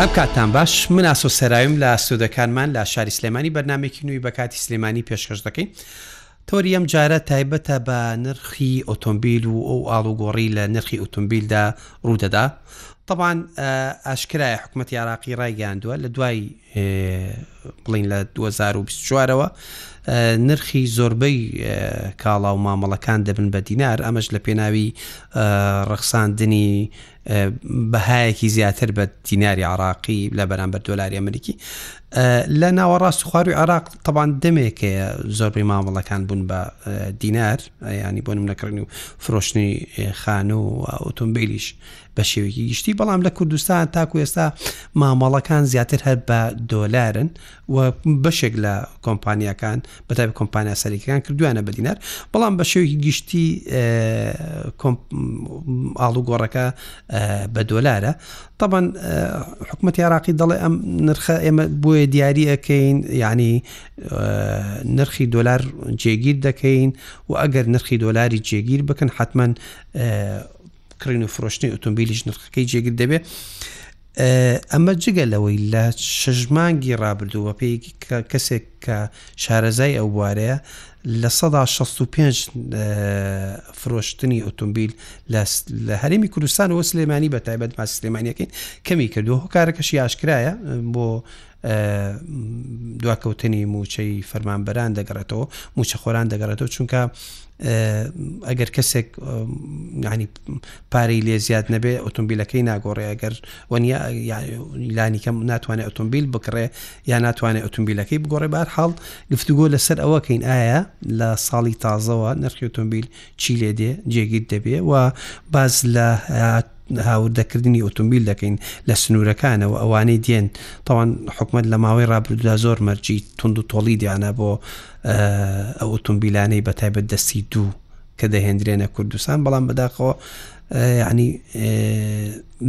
ئەم کاتتان باش من ئاسۆ سەراویم لە ئاسۆدەکانمان لە شاری سلێمانی بەرنمێکی نوی بەکاتی سلێمانی پێشکەش دەکەین تۆری ئەم جارە تایبەتە بە نرخی ئۆتۆمبیل و ئەو ئاڵوگۆڕی لە نرخی ئۆتۆمبیلدا ڕوودەدا طبعاان ئاشکرای حکوومەت عراقی ڕایگەاندووە لە دوای بڵین لە 2024 ەوە نرخی زۆربەی کاڵا و مامەڵەکان دەبن بە دینار ئەمەش لە پێناوی ڕەخساندنی بەهایەکی زیاتر بە دیناری عراقی لە بەرامبەر دۆلاری ئەمریکی لە ناوەڕاست و خواروی عراق تەبان دەمێکەیە زۆربەی مامەڵەکان بوون بە دینار ینی بۆ منەکردنی و فرۆشتنی خانوو و ئۆتۆمبیلیش بە شێوەیەکی گشتی بەڵام لە کوردستان تاکو ئێستا مامەڵەکان زیاتر هەر بە دۆلارن و بەشێک لە کۆمپانیەکان بەتابی کۆمپانیا سەرێکەکان کردویانە بە دینار بەڵام بە شێوەیەکی گشتی ئاڵوگۆڕەکە بە دۆلارە طبعا حکوومەت عراقی دەڵێ ئەم نرخە ئێمە بۆیە دیاری ئەەکەین یعنی نرخی دۆلار جێگیر دەکەین و ئەگەر نرخی دۆلاری جێگیر بکەن حتمما کڕین و فرۆشتنی ئۆتۆمبیلیش نرخەکەی جێگر دەبێت ئەمە جگە لەوەی لە شەژمانگی ڕابردوو بە پێی کەسێک کە شارەزای ئەو بوارەیە لە سەدا 65 فرۆشتنی ئۆتۆمبیل لە هەرمی کوردستان و سلێمانی بە تایبەت ما سلێمانیەکەین کەمی کردو هۆکارەکەشی ئاشکرایە بۆ دواکەوتنی موچەی فەرمانبەران دەگەڕێتەوە موچەخۆران دەگەڕێتەوە چونکە ئەگەر کەسێک ینی پارەی لێ زیاد نەبێ ئۆتۆمبیلەکەی ناگۆڕێ ئەگەر وەنیا لانی کەم ناتوانێت ئۆتۆمبیل بکڕێ یا ناتوانێت ئۆتۆمبیلەکەی بگۆڕێ بار حاڵ گفتوگۆ لەسەر ئەوەکەین ئایا لە ساڵی تازەوە نرخی ئۆتۆمبیل چی لێ دێ جێگیر دەبێ و باز لە هاوردەکردنی ئۆتۆمبیل دەکەین لە سنوورەکانەوە ئەوانەی دێن تاوان حکومت لە ماوەی ڕابردودا زۆر مەرجی تونند و تۆڵی دیانە بۆ ئەو ئۆتۆمبیلانەی بە تایبەت دەستی دوو کە دەهێندرێنە کوردستان بەڵام بەداخەوە ینی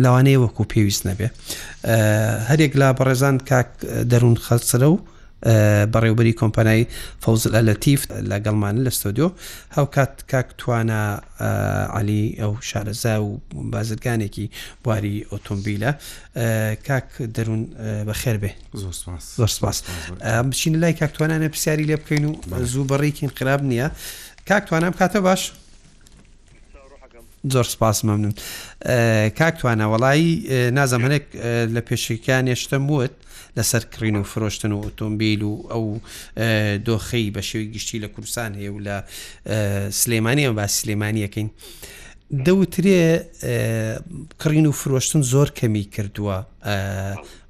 لەوانەیە وەکو پێویست نەبێ هەرێک لا بەڕێزان کاک دەروون خەلسرە و بەڕێوبەری کۆمپانای فەوزل ئەلەتیف لەگەڵمانە لە ستۆدیۆ هاوکات کاک توانە علی ئەو شارەزا و بازرگانێکی بواری ئۆتۆمبیلە کاک دەروون بەخێر بێ زۆر سپاس بچینە لای کاکتوانانە پرسیاری لێ بکەین و زوو بەڕێکین خراپ نییە کاکتوانم کاتە باش زۆر سپاس مەمنون کاک توانە وەڵایی نازم هەنێک لە پێشکیان نێشتم وت لەسەر کڕین و فرۆشتن و ئۆتۆمبیل و ئەو دۆخەی بە شێوی گشتی لە کوردستان هەیە و لە سلێمانی ئەم با سلێمانیەکەین دەوترێ کڕین و فرۆشتن زۆر کەمی کردووە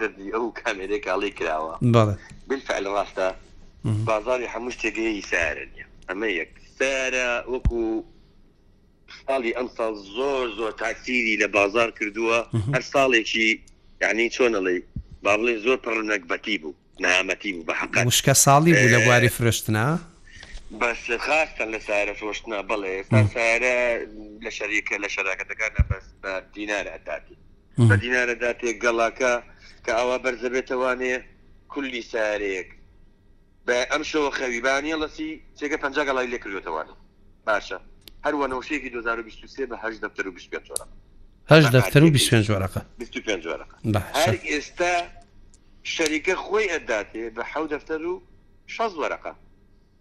دەردی ئەو کامێرەی کاڵی کراوە بەڵێ بالفعل ڕاستە بازاری هەموو شتێگەی سارە نیە ئەمە یەک سارە وەکو ساڵی ئەم ساڵ زۆر زۆر تاکتیری لە بازار کردووە هەر ساڵێکی یعنی چۆنەڵی با بڵێ زۆر پڕ نەگبەتی بوو نامەتی بوو بە حق وشکە ساڵی بوو لە بواری فرشتنا بەس خاستن لە سارە فرۆشتنا بڵێ سارە لە شەریکە لە شەراکەتەکانە بەس بە دینار ئەداتی بە دینارە دا تێ گەڵاکە کە ئاوا بەرزەبێتە وانێ کولی سارێک بە ئەم شەوە خەوی بانیە لەسی چێگە پنج گەڵای لێ کردێتەوانە باشە هەروە نەوشەیەکی 2023 بە هە دەفتەر و 25 جۆرە هەش دەفتەر و 25 جۆرەکە 25 جۆرەکە هەر ئێستا شەریکە خۆی ئەداتێ بە حەو دەفتەر و شەز وەرەقە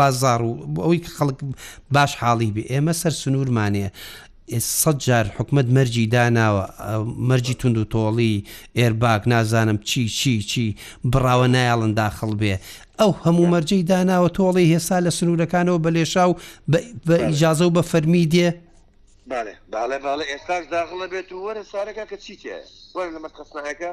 بازار و ئەوەی خەڵک باش حاڵی بێ ئێمە سەر سنوورمانەیە سەد جار حکومت مەرجی داناوە مەرجی تونند و تۆڵی ئێرباک نازانم چی چی چی بڕاوە نایڵن داخڵ بێ ئەو هەموو مەرجەی داناوە تۆڵی هێستا لە سنوورەکانەوە بە لێشا و بە ئیجاازە و بە فەرمی دێ باڵێ باڵێ ئێستاش داخڵە بێت و وەرە سارەکە کە چیتە وەر لە مەکەسنەکە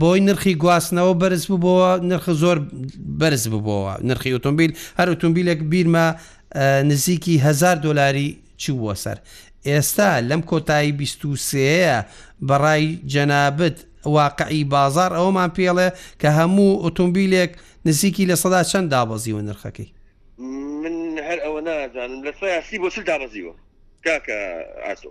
بۆی نرخی گواستنەوە بەرز ببەوە نرخ زۆر بەرز ببەوە نرخی ئۆتۆمبیل هەر ئۆتۆمبیلێک بیرمە نزیکی هزار دلاری چی بووە سەر ئێستا لەم کۆتایی 23ەیە بەڕای جەنابەت واقعی بازار ئەومان پێڵێ کە هەموو ئۆتۆمبیلێک نزیکی لە سەدا چەند دابەزیوە نرخەکەی من هەر ئەوە نازانم لە سەیاسی بۆ چ دابەزیوە کاکە ئاسۆ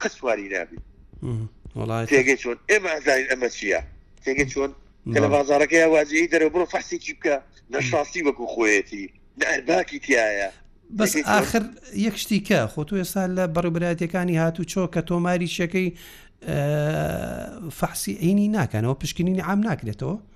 قەت سواری نابیت تێگەی چۆن ئێمە ئەزانین ئەمە چییە تێگە چۆن کە لە بازارەکەی واجەی دەرەوە بڕۆ فەحسێکی بکە نەشاستی وەکو خۆیەتی نەرباکی تایە بەس آخر یەک شتیکە خۆ تو ئێستا لە بەڕێبراتەکانی هاتو چۆ کە تۆماری شەکەی فەحسی عینی ناکەنەوە پشکنینی عام ناکرێتەوە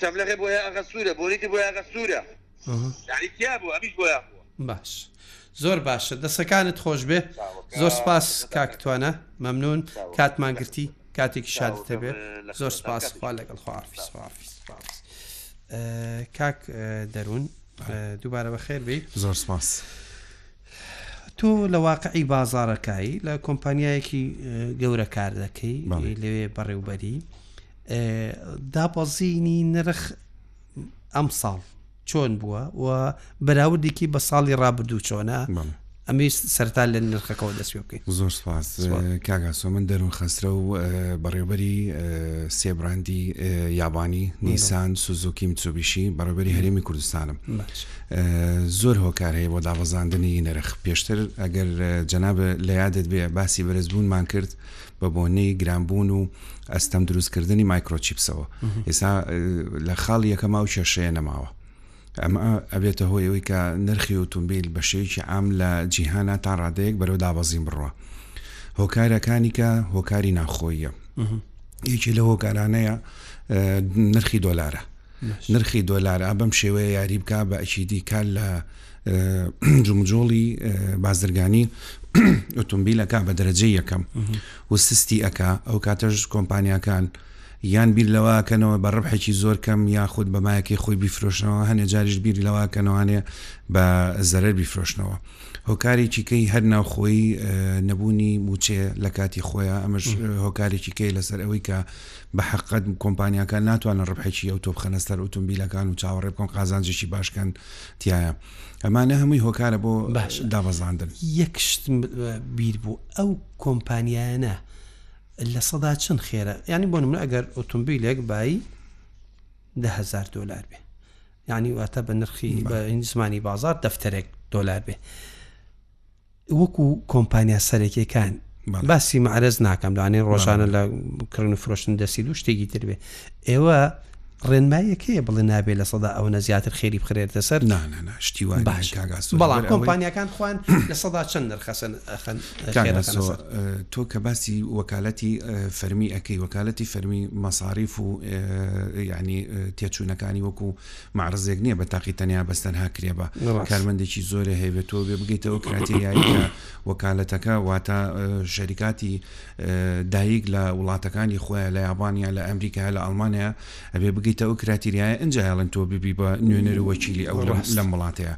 چەفلەقێ بۆ یاغە سوورە بۆنی تر بۆ یاغە سوورە یانی تیا بوو ئەمیش بۆ یاخ باش زۆر باشە دەسەکانت خۆش بێ زۆر سپاس کاکتوانە مەمنون کاتمان گرتی کاتێکی شادت هەبێ زۆر سپاس خوا لەگەڵ خوافی سوافی سپاس کاک دەروون دووبارە بە خێر بی زۆر سپاس. تۆ لە واقعی بازاڕەکایی لە کۆمپانیایەکی گەورە کار دەکەی لەوێ بەڕێوبەری داپەزینی نرخ ئەم ساڵ چۆن بووە و بەراوردێکی بە ساڵی ڕابردوو چۆنە ئەمیش سەرتا لە نرخەکەەوە دەست بکەین زۆر سپاس کاگاسۆ من دەروون خەسرە و بەڕێوبەری سێبراندی یابانی نیسان سوزوکی متسوبیشی بەڕێبەری هەرێمی کوردستانم زۆر هۆکار هەیە بۆ دابەزاندنی نرخ، پێشتر ئەگەر جەناب لە یادت بێ باسی بەرزبوونمان کرد بە بۆنەی گرانبوون و ئەستەم دروستکردنی مایکرۆچیپسەوە ئێستا لە خاڵ یەکەما و کێشەیە نەماوە. ئەمە ئەبێتە هۆی ئەوی کە نرخی ئۆتومبیل بە شێوکی ئام لە جیهانە تا ڕادەیەک بەرەو دابەزین بڕە هۆکارەکانی کە هۆکاری ناخۆیە یەکی لە هۆکارانەیە نرخی دۆلارە نرخی دۆلار ئا بەم شێوەیە یاری بکە بە ئەکیدی کار لە جمجۆڵی بازرگانی ئۆتۆمبیلەکە بە دەرەجە یەکەم وسستی ئەک ئەو کاتەش کۆمپانیەکان یان بیر لەواکەنەوە بە ڕبحێکی زۆر کەم یاخود بەمایەکی خۆی بیفرۆشنەوە هەنێ جاریش بیر لەواکەنەوانێ بە زەرەر بیفرۆشنەوە هۆکارێکی کەی هەر ناوخۆی نەبوونی موچێ لە کاتی خۆیان ئەمەش هۆکارێکی کەی لەسەر ئەوەی کە بە حەقەت کۆمپانیاکان ناتوانن ڕبحێکی ئەوتۆ بخەنە سەر ئوتومبیلەکان و چاوەڕێ بکەن قازانجێکی باش کەن تایە ئەمانە هەمووی هۆکارە بۆ باش دابەزاندن یەک شت بیر بوو ئەو کۆمپانیایانە لە سەدا چەند خێرە ینی بۆ منە ئەگەر ئۆتۆمبیلێک بای دههزار دلار بێ یعنی واتە بە نرخی بە زمانی بازار دەفتەرێک دلار بێ وەکو کۆمپانیا سەرەکیەکان باسی مەعرەز ناکەم لەوانەیە ڕۆژانە لە کڕن و فرۆشتن دەستی دوو شتێکی تر بێ ئێوە ڕێنمایەکەیە بڵێ نابێ لە سەدا ئەوەنە زیاتر خێری بخرێتە سەر شتیوان باش بەڵام کۆمپانیەکان خوان لە سەدا چەند نرخەسەن ئەخەن تۆ کە باسی وەکالەتی فەرمی ئەەکەی وەکالەتی فەرمی مەساریف و یعنی تێچوونەکانی وەکو مەعرەزێک نیە بە تاقی تەنیا بەس تەنها کرێ بە ڕاست کارمەندێکی زۆرێ هەیە بێت تۆ بێ بگەیتە ئەو کراتێریایی کە وەکالەتەکە واتە ئە، شەریکاتی ئە، دایک لە وڵاتەکانی خۆیان لە یابان یان لە ئەمریکا یان لە ئەڵمانیا ئەبێ بگەیتە ئەو کراتیریایە ئینجا ئەڵێن تۆ ببی بە نوێنەر و وەکیلی ئەو لەم ڕاست لەم وڵاتەیە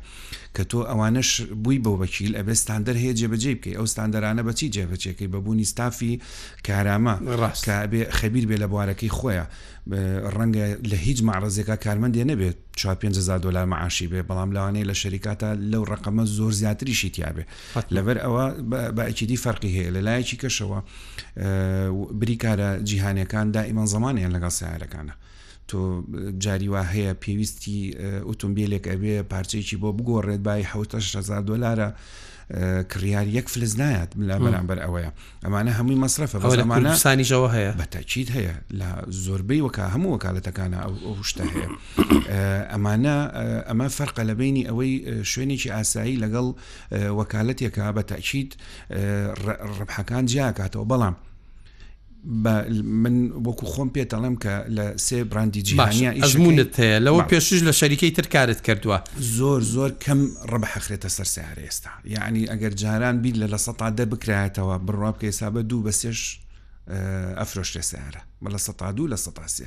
کە تۆ ئەوانەش بووی بە وەکیل ئەبێ ستاندەر هەیە جێبەجێی بکەی ئەو ستاندەرانە بە چی جێبەجێکەی بە بوونی ستافی کارامە ڕاست کە ئەبێ خەبیر بێ لە بوارەکەی خۆیە. ڕەنگە لە هیچ مەعرەزێکا کارمەندێ نەبێت چوار پێنج هەزار دۆلار مەعاشی بێ بەڵام لەوانەیە لە شەریکاتە لەو ڕقەمە زۆر زیاتریشی تیاابێ لەبەر ئەوە باچیدی فەرقی هەیە لە لایەکی کەشەوە بریکارە جیهانەکان دائیمان زمانیان لەگەڵ سیارەکانە تۆ جاری وا هەیە پێویستی ئۆتۆمبیلێک ئەبێ پارچەیەکی بۆ بگۆڕێت بای حوتەهزار دلارە کڕیار یەک فلس نایات لە بەرامبەر ئەوەیە ئەمانە هەمووی مەصرفە بەمانەسانیشەوە هەیە بەتەچیت هەیە لە زۆربەی وەکە هەموو وەکالەتەکانە ئەو شتە هەیە ئەمانە ئەمە فەرقە لە بینی ئەوەی شوێنێکی ئاسایی لەگەڵ وەکالەتێکە بەتەچیت ڕبحەکان جیاکاتەوە بەڵام بە من وەکو خۆم پێ دەڵێم کە لە سێ براندی جیهانیا ئەزمونت هەیە لەوە پێشش لە شەریکەی تر کارت کردووە زۆر زۆر کەم ڕبە حەخرێتە سەر سیارە ئێستا یعنی ئەگەر جاران بیر لە لە سەتا دە بکرایەتەوە بڕوا بکە ئێستا بە دوو بە سێش ئەفرۆشتێ سیارە بە لە سەتا دوو لە سەتاسێ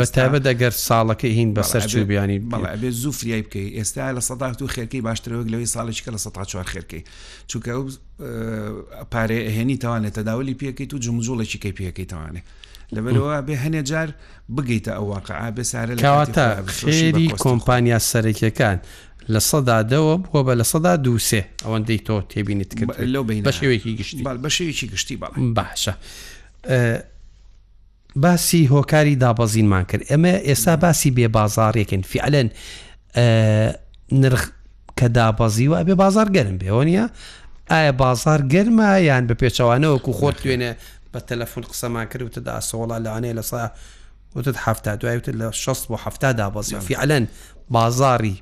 بەتابەت ئەگەر ساڵەکەی هین بەسەر چوو بیانی بەڵێ ئەبێ زوو فریای بکەی ئێستا لە سەدات و خێرکەی باشترەوەک لەوەی ساڵێککە لە سە چوار خێرکەی چونکە ئەو پارێ هێنی توانێت تەداولی پێکەیت و جمجوڵێکی کەی پێەکەی توانێت لەبەرەوە بێ هەنێ جار بگەیتە ئەو واقع بێ سارە لەواتە خێری کۆمپانیا سەرەکیەکان لە سەدا دەوە بووە بە لە سەدا دووسێ ئەوەندەی تۆ تێبینیت کرد لەو بە شێوێکی گشتی بە شێوێکی گشتی باشە باسی هۆکاری دابەزینمان کرد ئێمە ئێستا باسی بێ بازاڕێکن فعلەن نرخ کە دابەزیوە ئەبێ بازار گەرم بێەوە نیە ئایا بازار گەرمە یان بە پێچەوانەوەکو خۆت توێنێ بە تەلەفۆن قسەمان کرد وتە داسەوەڵا لەوانەیە لە سا وتت هەفتا دوای وتت لە 16 بۆ هەفتا دابەزی فعلەن بازاری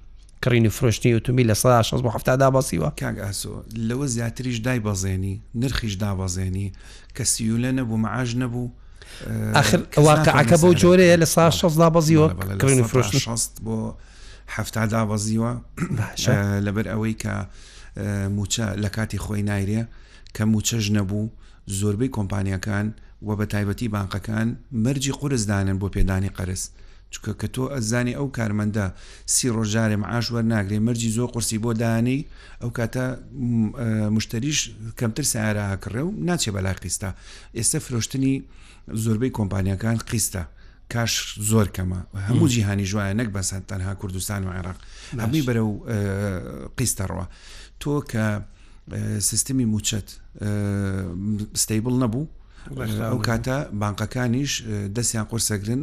کڕین و فرۆشتنی ئوتومبیل لە سەدا شەست بۆ حەفتا دابەزیوە. کاک ئاسۆ لەوە زیاتریش دایبەزێنی نرخیش دابەزێنی کە سیولە نەبوو معاش نەبوو ئاخر واقعەکە بەو جۆرەیە لە سا شەست دابەزیوە کڕین و فرۆشتن شەست بۆ حەفتا دابەزیوە لەبەر ئەوەی کە موچە لە کاتی خۆی نایرێ کە موچەش نەبوو زۆربەی کۆمپانیەکان و بە تایبەتی بانقەکان مەرجی قورس دانن بۆ پێدانی قەرز چونکە کە تۆ ئەزانی ئەو کارمەندە سی ڕۆژ جارێ معاش وەرناگرێ مەرجی زۆر قورسی بۆ دانێی ئەو کاتە مشتریش کەمتر سیارە ئاکڕێ و ناچێ بەلای قیستا ئێستا فرۆشتنی زۆربەی کۆمپانیەکان قیستە کاش زۆر کەمە هەموو جیهانی جوایە نەک بەسەر تەنها کوردستان و عێراق ئەمی بەرە و قیستەڕەوە تۆ کە سیستمی موچەت ستەیبڵ نەبوو ئەو کاتە بانقەکانیش دەستیان قرسەگرن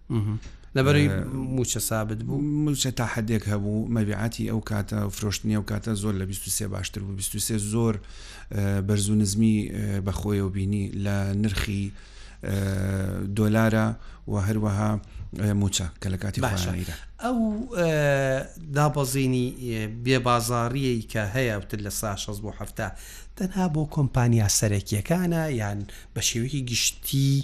لەبەری موچە سابت بوو موچە تا حدێک هەبوو مەبیعاتی ئەو کاتە فرۆشتنی ئەو کاتە زۆر لە 23 باشتر بوو 23 زۆر بەرز و نزمی بەخۆیەوە بینی لە نرخی دۆلارە و هەروەها موچە کە لە کاتی باشیرە ئەو دابەزینی بێ بازاڕیی کە هەیە وتر لە سا 16 بۆ هەفتا تەنها بۆ کۆمپانیا سەرەکیەکانە یان بە شێوەیەکی گشتی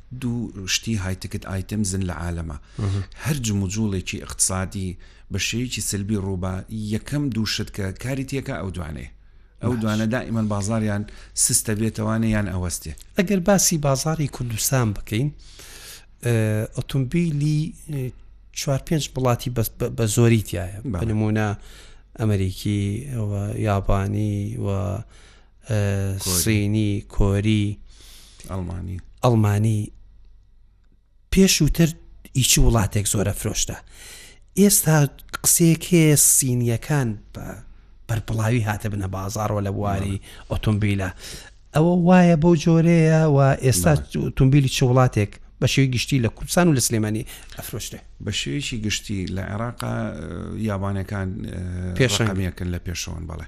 دوو شتی های تکت ئایتم زن لە عالەمە هەر جموجوڵێکی اقتصادی بە شێویکی سلبی ڕووبا یەکەم دوو شت کە کاری تێکە ئەو دوانێ ئەو دوانە دائیمەن بازاریان سستە بێتەوانە یان ئەوەستێ ئەگەر باسی بازاری کوردستان بکەین ئۆتۆمبیلی چوار پێنج وڵاتی بە زۆری تایە بە نمونە ئەمریکی یابانی و سینی کۆری ئەڵمانی ئەڵمانی پێشووتر هیچ وڵاتێک زۆرە فرۆشتە ئێستا قسێکێ سینیەکان بە بەرپڵاوی هاتە بنە بازارەوە لە بواری ئۆتۆمبیلە ئەوە وایە بەو جۆرەیە و ئێستا تونبیلی چ وڵاتێک بە شێوی گشتی لە کوردستان و لە سلێمانی ئەفرۆشتێ بە شێویی گشتی لە عێراقا یابانەکان پێشەکەمیەکەن لە پێشەوەن بەڵێ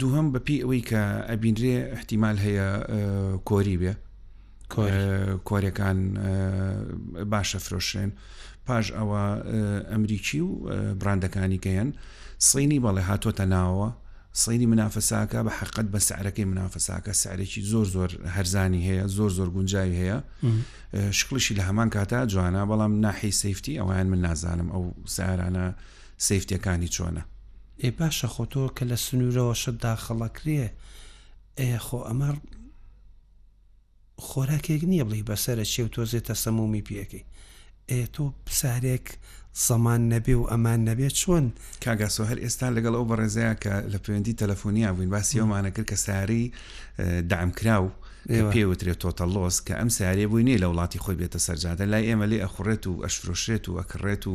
دووهەم بەپی ئەوەی کە ئەبینرێ احتیمال هەیە کۆری بێ کۆرەکان باشە فرۆشرێن پاش ئەوە ئەمریکی و براندەکانی کەیەن سینی بەڵێ هاتۆتە ناوە سینی منافەساکە بە حقت بە سعرەکەی منافەساکە سعرێکی زۆر زۆر هەرزانی هەیە زۆر زۆر گونجاوی هەیە شکڵیشی لە هەمان کاتا جوانە بەڵام ناحی سفتی ئەویان من نازانم ئەو سارانە سفتیەکانی چۆنە ئێ باشە خۆ تۆ کە لە سنوورەوە شت داخڵەکرێ ئێ خۆ ئەمە خۆراکێک نییە بڵی بەسرە چێ و تۆزێ تەسەمومی پێەکەی ئێ تۆ پسارێک زەمان نەبێ و ئەمان نەبێ چۆن کاگاسۆ هەر ئێستا لەگەڵ ئەو بەڕێزەیە کە لە پەیوەندی تەلەفۆنیا بووین باسی ئەومانە کرد کە ساری دامکراو پێوترێت تۆتە لۆس کە ئەم سارێ بووی نیە لە وڵاتی خۆی بێتە سەرجادە لای ئێمە لێ ئەخوڕێت و ئەشفرۆشرێت و ئەکڕێت و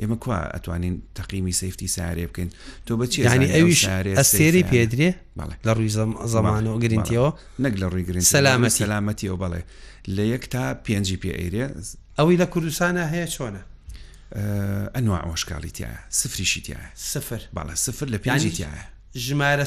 ئێمە کوا ئەتوانین تەقیمی سەیفتی سارێ بکەین تۆ بە چێزانی ئەویش ئەستێری پێدرێ لە ڕووی زەمانەوە گرنتیەوە نەک لە ڕووی گرنگ سەلامەت سەلامەتی ئەو بەڵێ لە یەک تا پێنجی پێ ئەیرێ ئەوەی لە کوردستانە هەیە چۆنە ئەنوا ئەوەشکاڵی تایە سفریشی تایە سفر باڵە سفر لە پێنجی تایە ژمارە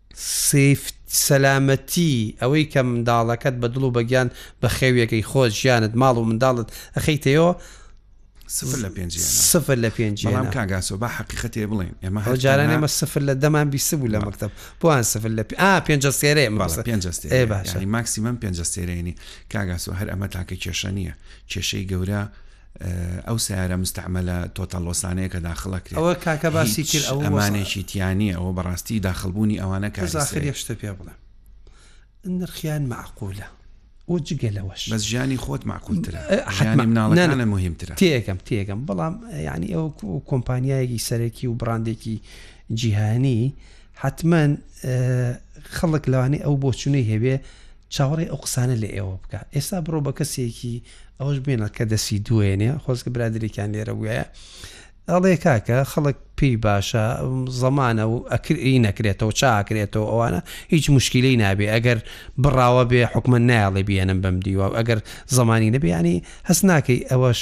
سیفتی، سەلامەتی، ئەوەی کە منداڵەکەت بە دڵ و بە گیان بە خێویەکەی خۆت، ژیانت، ماڵ و منداڵت ئەخەیتەوێەوە، سفر لە پێنجی هێنا. سفر لە پێنجی هێنا. بەڵام کاک ئاسۆ با حەقیقەتێ بڵێین ئێمە هەر ئەو جاران تەنها ئێمە سفر لە دەمان بیستبوو لە مەکتەب بۆیان سفر لە پێ ئا پێنج ئەستێرەیە بەڵێ مەبەستە. پێنج ئەستێرە ئێ یانی باشە ماکسیمەم پێنج ئەستێرەیەنی کاک ئاسۆ هەر ئەمە تاکە کێشە نییە کێشەی گەورە ئەو سەیارە مستەعمەلە تۆتەڵ لۆسانەیە کە داخڵ ئەکرێت ئەوە کاکە باسی کرد ئەوە هیچ ئەمانێکی تیا نییە ئەوە بەڕاستی داخڵبوونی ئەوانە کە کارەسەیە. زاخریە شتە پێ بڵێم نرخیان معقولە و جگە لەوەش بەس ژیانی خۆت معقولترە حتما. ژیانی نە، نە. مناڵەکانە مهمترە تێگەم تێگەم بەڵام یعنی ئەو کو- کۆمپانیایەکی سەرەکی و بڕاندێکی جیهانی حتمما خەڵک لەوانەیە ئەو بۆچونەی هەبێ چاوەڕێی ئەو قسانە لە ئێوە بکا ئێستا بڕۆ بە کەسێکی ئەوەش بێنە کە دەسی دوێنێ خۆزگە برادێکیان لێرە بووە ئەڵێ کاکە خەڵک پێی باشە زمانە و ئەکرئی نەکرێتەوە چاکرێتەوە ئەوانە هیچ مشکلەی نابێ ئەگەر بڕاوە بێ حکومە نایڵێ بیێنم بەم دیوە ئەگەر زمانی نەبیانی هەس ناکەی ئەوەش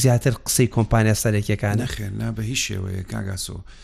زیاتر قسەی کۆمپانیا سەرێکەکانە خێر نا بە هیچ شێوەیە کاگاسۆ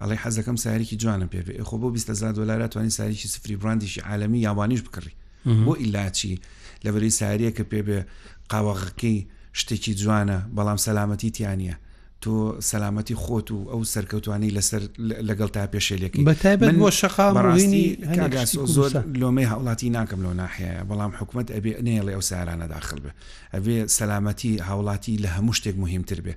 ئەڵێی حەزەکەم سایەرێکی جوانم پێ بێ ئێ خۆ بۆ بیست هەزار دۆلار ئەتوانی سایەرێکی سفری براندیشی عالەمی یابانیش بکڕی بۆ ئیلاچی لەبەرەی ساریە کە پێ بێ قاوەغەکەی شتێکی جوانە بەڵام سەلامەتی تیانە تۆ سەلامەتی خۆت و ئەو سەرکەوتوانی لەسەر لەگەڵ تا پێشێلەکەی بەتایبەت بۆ شقاڕاستی زۆر لۆمەی هاوڵاتی ناکەم لەو ناحەیە بەڵام حکوومەت ئەبێ نێڵێ ئەو سارانە داخل بێ ئەبێ سەلامەتی هاوڵاتی لە هەموو شتێک موهیمتر بێ.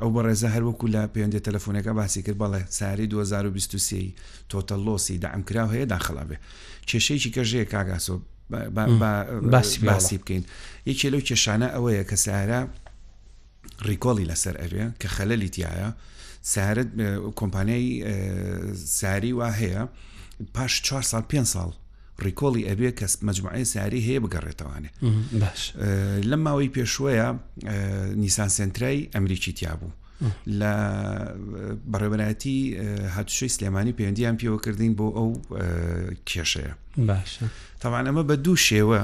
ئەو بەڕێزە هەر وەکو لە پەیوەندیە تەلەفونیەکە باسی کرد بەڵێ سەیارەی دوو هەزار و بیست و سێ ی تۆتەل لۆسی دەعم کراو هەیە داخل ئەبێ. کێشەیەکی کەش هەیە کاک ئاسۆ با باسی بکەین. یەکێ لەو کێشانە ئەوەیە کە سەیارە ڕیکۆڵی لەسەر ئەبێ کە خەلەلی تیایە سەیارە کۆمپانیای سەیارەی وا هەیە پاش چوار ساڵ پێنج ساڵ ڕیکۆڵی ئەبێ کەس مجموعی سیاری هەیە بگەڕێتەوانێ باش لەم ماوەی پێشوەیە نیسان سنترای ئەمریکی تیا بوو لە بەڕێبەتی هاتوشەی سلێمانی پەیوەندیان پێوەکردین بۆ ئەو کێشەیە باشە تاوان ئەمە بە دوو شێوە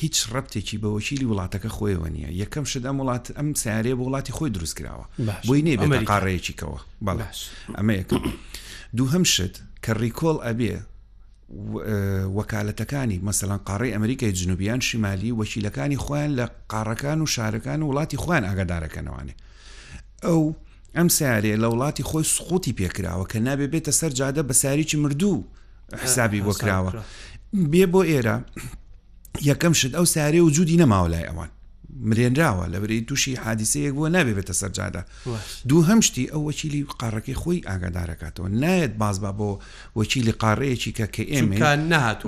هیچ ڕەتێکی بە وەکیلی وڵاتەکە خۆیەوە نیە یەکەم شت ئەم وڵات ئەم سیارەیە بۆ وڵاتی خۆی دروست کراوە بۆی نێ بێت قاڕەیەکیکەوە بەڵاش ئەمە یەکەم دووهم شت کە ڕیکۆل ئەبێ وەکالەتەکانی، مەسەلەن قاڕەی ئەمریکای جنوبی یان شیمالی، وەکیلەکانی خۆیان لە قاڕەکان و شارەکان و وڵاتی خۆیان ئاگادارەکەنەوانێ. ئەو، ئەم سەیارەیە لە وڵاتی خۆی سقوتی پێکراوە کە نابێ بێتە سەر جادە بە سەیارەیەکی مردوو حسابی بۆ کراوە. بێ بۆ ئێرە. یەکەم شت ئەو سارێ و جوودی نەماوە لای ئەوان مرێنراوە لە برەی تووشی حادیسەیەک بووە نابێ بێتە سەرجادە دوو هەمشتی ئەو وەکیلی قارەکەی خۆی ئاگادارەکاتەوە نایەت باز با بۆ وەکیلی قارەیەکی کە کە ئێمە نهات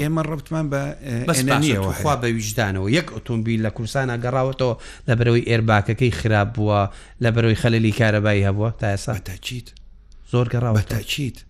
ئێمە ڕبتمان بە بەسنیەوەخوا بە ویژدانەوە یەک ئۆتۆمبیل لە کورسانە گەڕاوەتەوە لە برەوەی ئێرباکەکەی خراپ بووە لە برەوەی خەللی کارەبایی هەبووە تاسا تاچیت زۆر گەڕاوە تاچیت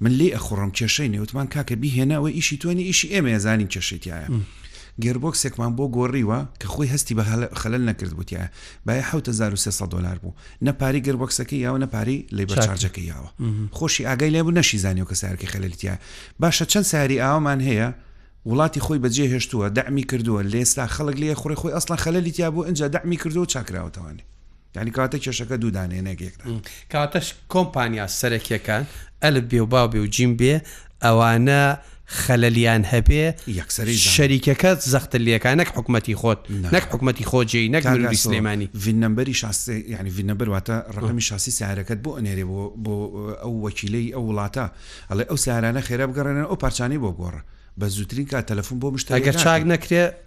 من لێی ئەخوڕم کێشەی نیە وتمان کاکە بیهێنە ئەوە ئیشی تۆ نیە ئیشی ئێمەیە زانین کێشەی تایە گێربۆکسێکمان بۆ گۆڕیوە کە خۆی هەستی بە خەلەل نەکرد بوتیە بای 1970 دلار بوو نە پارەی گەربۆکسەکە یاوە نە پارەی لەبەرچارجەکە یاوە خۆشی ئاگای لێبوو نەشی زانیەوە کە سارکی خەلەلیتە باشە چەند ساری ئاوامان هەیە وڵاتی خۆی بەجێ هێشتووە دەمی کردووە لێستا خەڵک لێ خڕی خۆی ئەسڵان خەلەلیتیا بوو ئەجا دەمی کردو چاکراوەتەوانێ یانی کاتە کێشەکە دوو دانەیە نەک یەک دانە. کاتەش کۆمپانیا سەرەکیەکان، ئەلف بێ و باو بێ و جیم بێ، ئەوانە خەلەلیان هەبێ، یەکسەری زانن. شەریکەکە زەختت لێکا نەک حکومەتی خۆت، نا. نەک حکومەتی خۆجێی، نەک کاک مروری ئاسۆ سلیمانی. ڤین نەمبەری شاسی یانی ڤین نەمبەر واتە ڕەقەمی شاسی سەیارەکەت بۆ ئەنێرێ بۆ بۆ ئەو وەکیلەی ئەو وڵاتە ئەڵێ ئەو سەیارانە خێرا بگەڕێنەوە ئەو پارچانەی بۆ گۆڕە بە زووترین کات تەلەفون بۆ مشتەری ئەگەر چاک نەکرێ.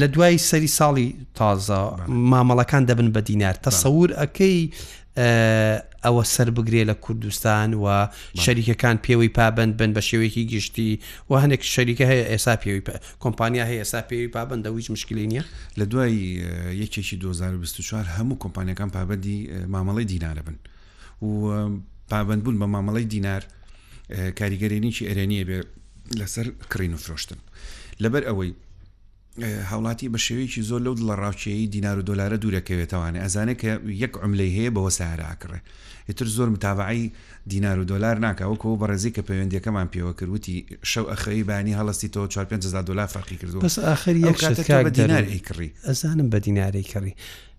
لە دوای سەری ساڵی تازە مامەڵەکان دەبن بە دینار تەسەور ئەەکەی ئەوە سەر بگرێ لە کوردستان و شەریکەکان پێوەی پابند بن بە شێوەیەکی گشتی و هەندێک شەریکە هەیە ئێسا پێوی کۆمپانیا هەیە ئێسا پێوی پابندە هیچ مشکلی نییە لە دوای یەکێکی 2024 هەموو کۆمپانیەکان پابندی مامەڵی دینارە بن. و پابەندبوون بە مامەڵەی دینار کاریگەرێنیی ئەرێنیە بێ لەسەر کڕین و فرۆشتن لەبەر ئەوەی هاوڵاتی بە شێوەیەکی زۆر لەو دڵە ڕاوچەیە دینار و دۆلارە دوورەکەوێتەوانێ ئەزانێت کە یەک ئەملەی هەیە بەوە ساراکڕێ ئیتر زۆر متابعی دینار و دۆلار ناکەوەکەەوە بەڕێزی کە پەیوەندەکەمان پێوە کردوتی شەو ئەخەوی بانی هەڵستی تۆ 45 دلار فەرقی کردو بەس ئاخر یەک دینار ئەیکڕی ئەزانم بە دینارەی کڕی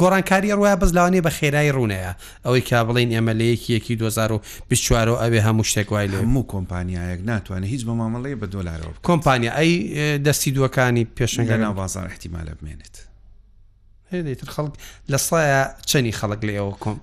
گۆڕانکاریە ڕوایە بەس لەوانەیە بە خێرایی ڕوونەیە ئەوەی کا بڵین ئێمە لە یەکی یەکی 2024 ئەوێ هەموو شتێک وای لە هەموو کۆمپانیایەک ناتوانێت هیچ بە مامەڵەیە بە دۆلارەوە کۆمپانیا ئەی دەستی دووەکانی پێشنگە ناو بازار احتیمالە بمێنێت هێدەیتر خەڵک لە سایە چەنی خەڵک لە ئێوە کۆمپ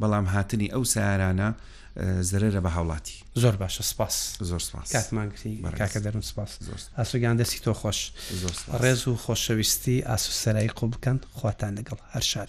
بەڵام هاتنی ئەو سەیارانە زەرەرە بە هاوڵاتی. زۆر باشە سپاس زۆر سپاس کاتمان گرتی بەڕێز کاکە دەرون سپاس زۆر سپاس ئاسۆ گیان دەستی تۆ خۆش زۆر سپاس. ڕێز و خۆشەویستی ئاسۆ سەرایی قبوڵ بکەن خواتان لەگەڵ هەر شاد